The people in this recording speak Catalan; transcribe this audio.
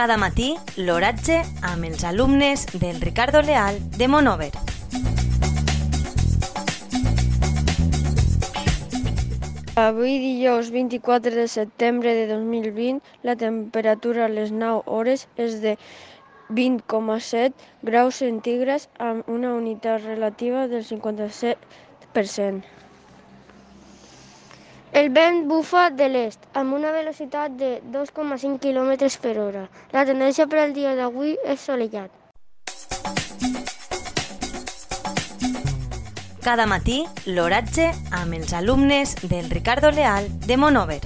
Cada matí, l'oratge amb els alumnes del Ricardo Leal de Monover. Avui dijous 24 de setembre de 2020 la temperatura a les 9 hores és de 20,7 graus centígrads amb una unitat relativa del 57%. El vent bufa de l'est amb una velocitat de 2,5 km per hora. La tendència per al dia d'avui és solellat. Cada matí, l'oratge amb els alumnes del Ricardo Leal de Monover.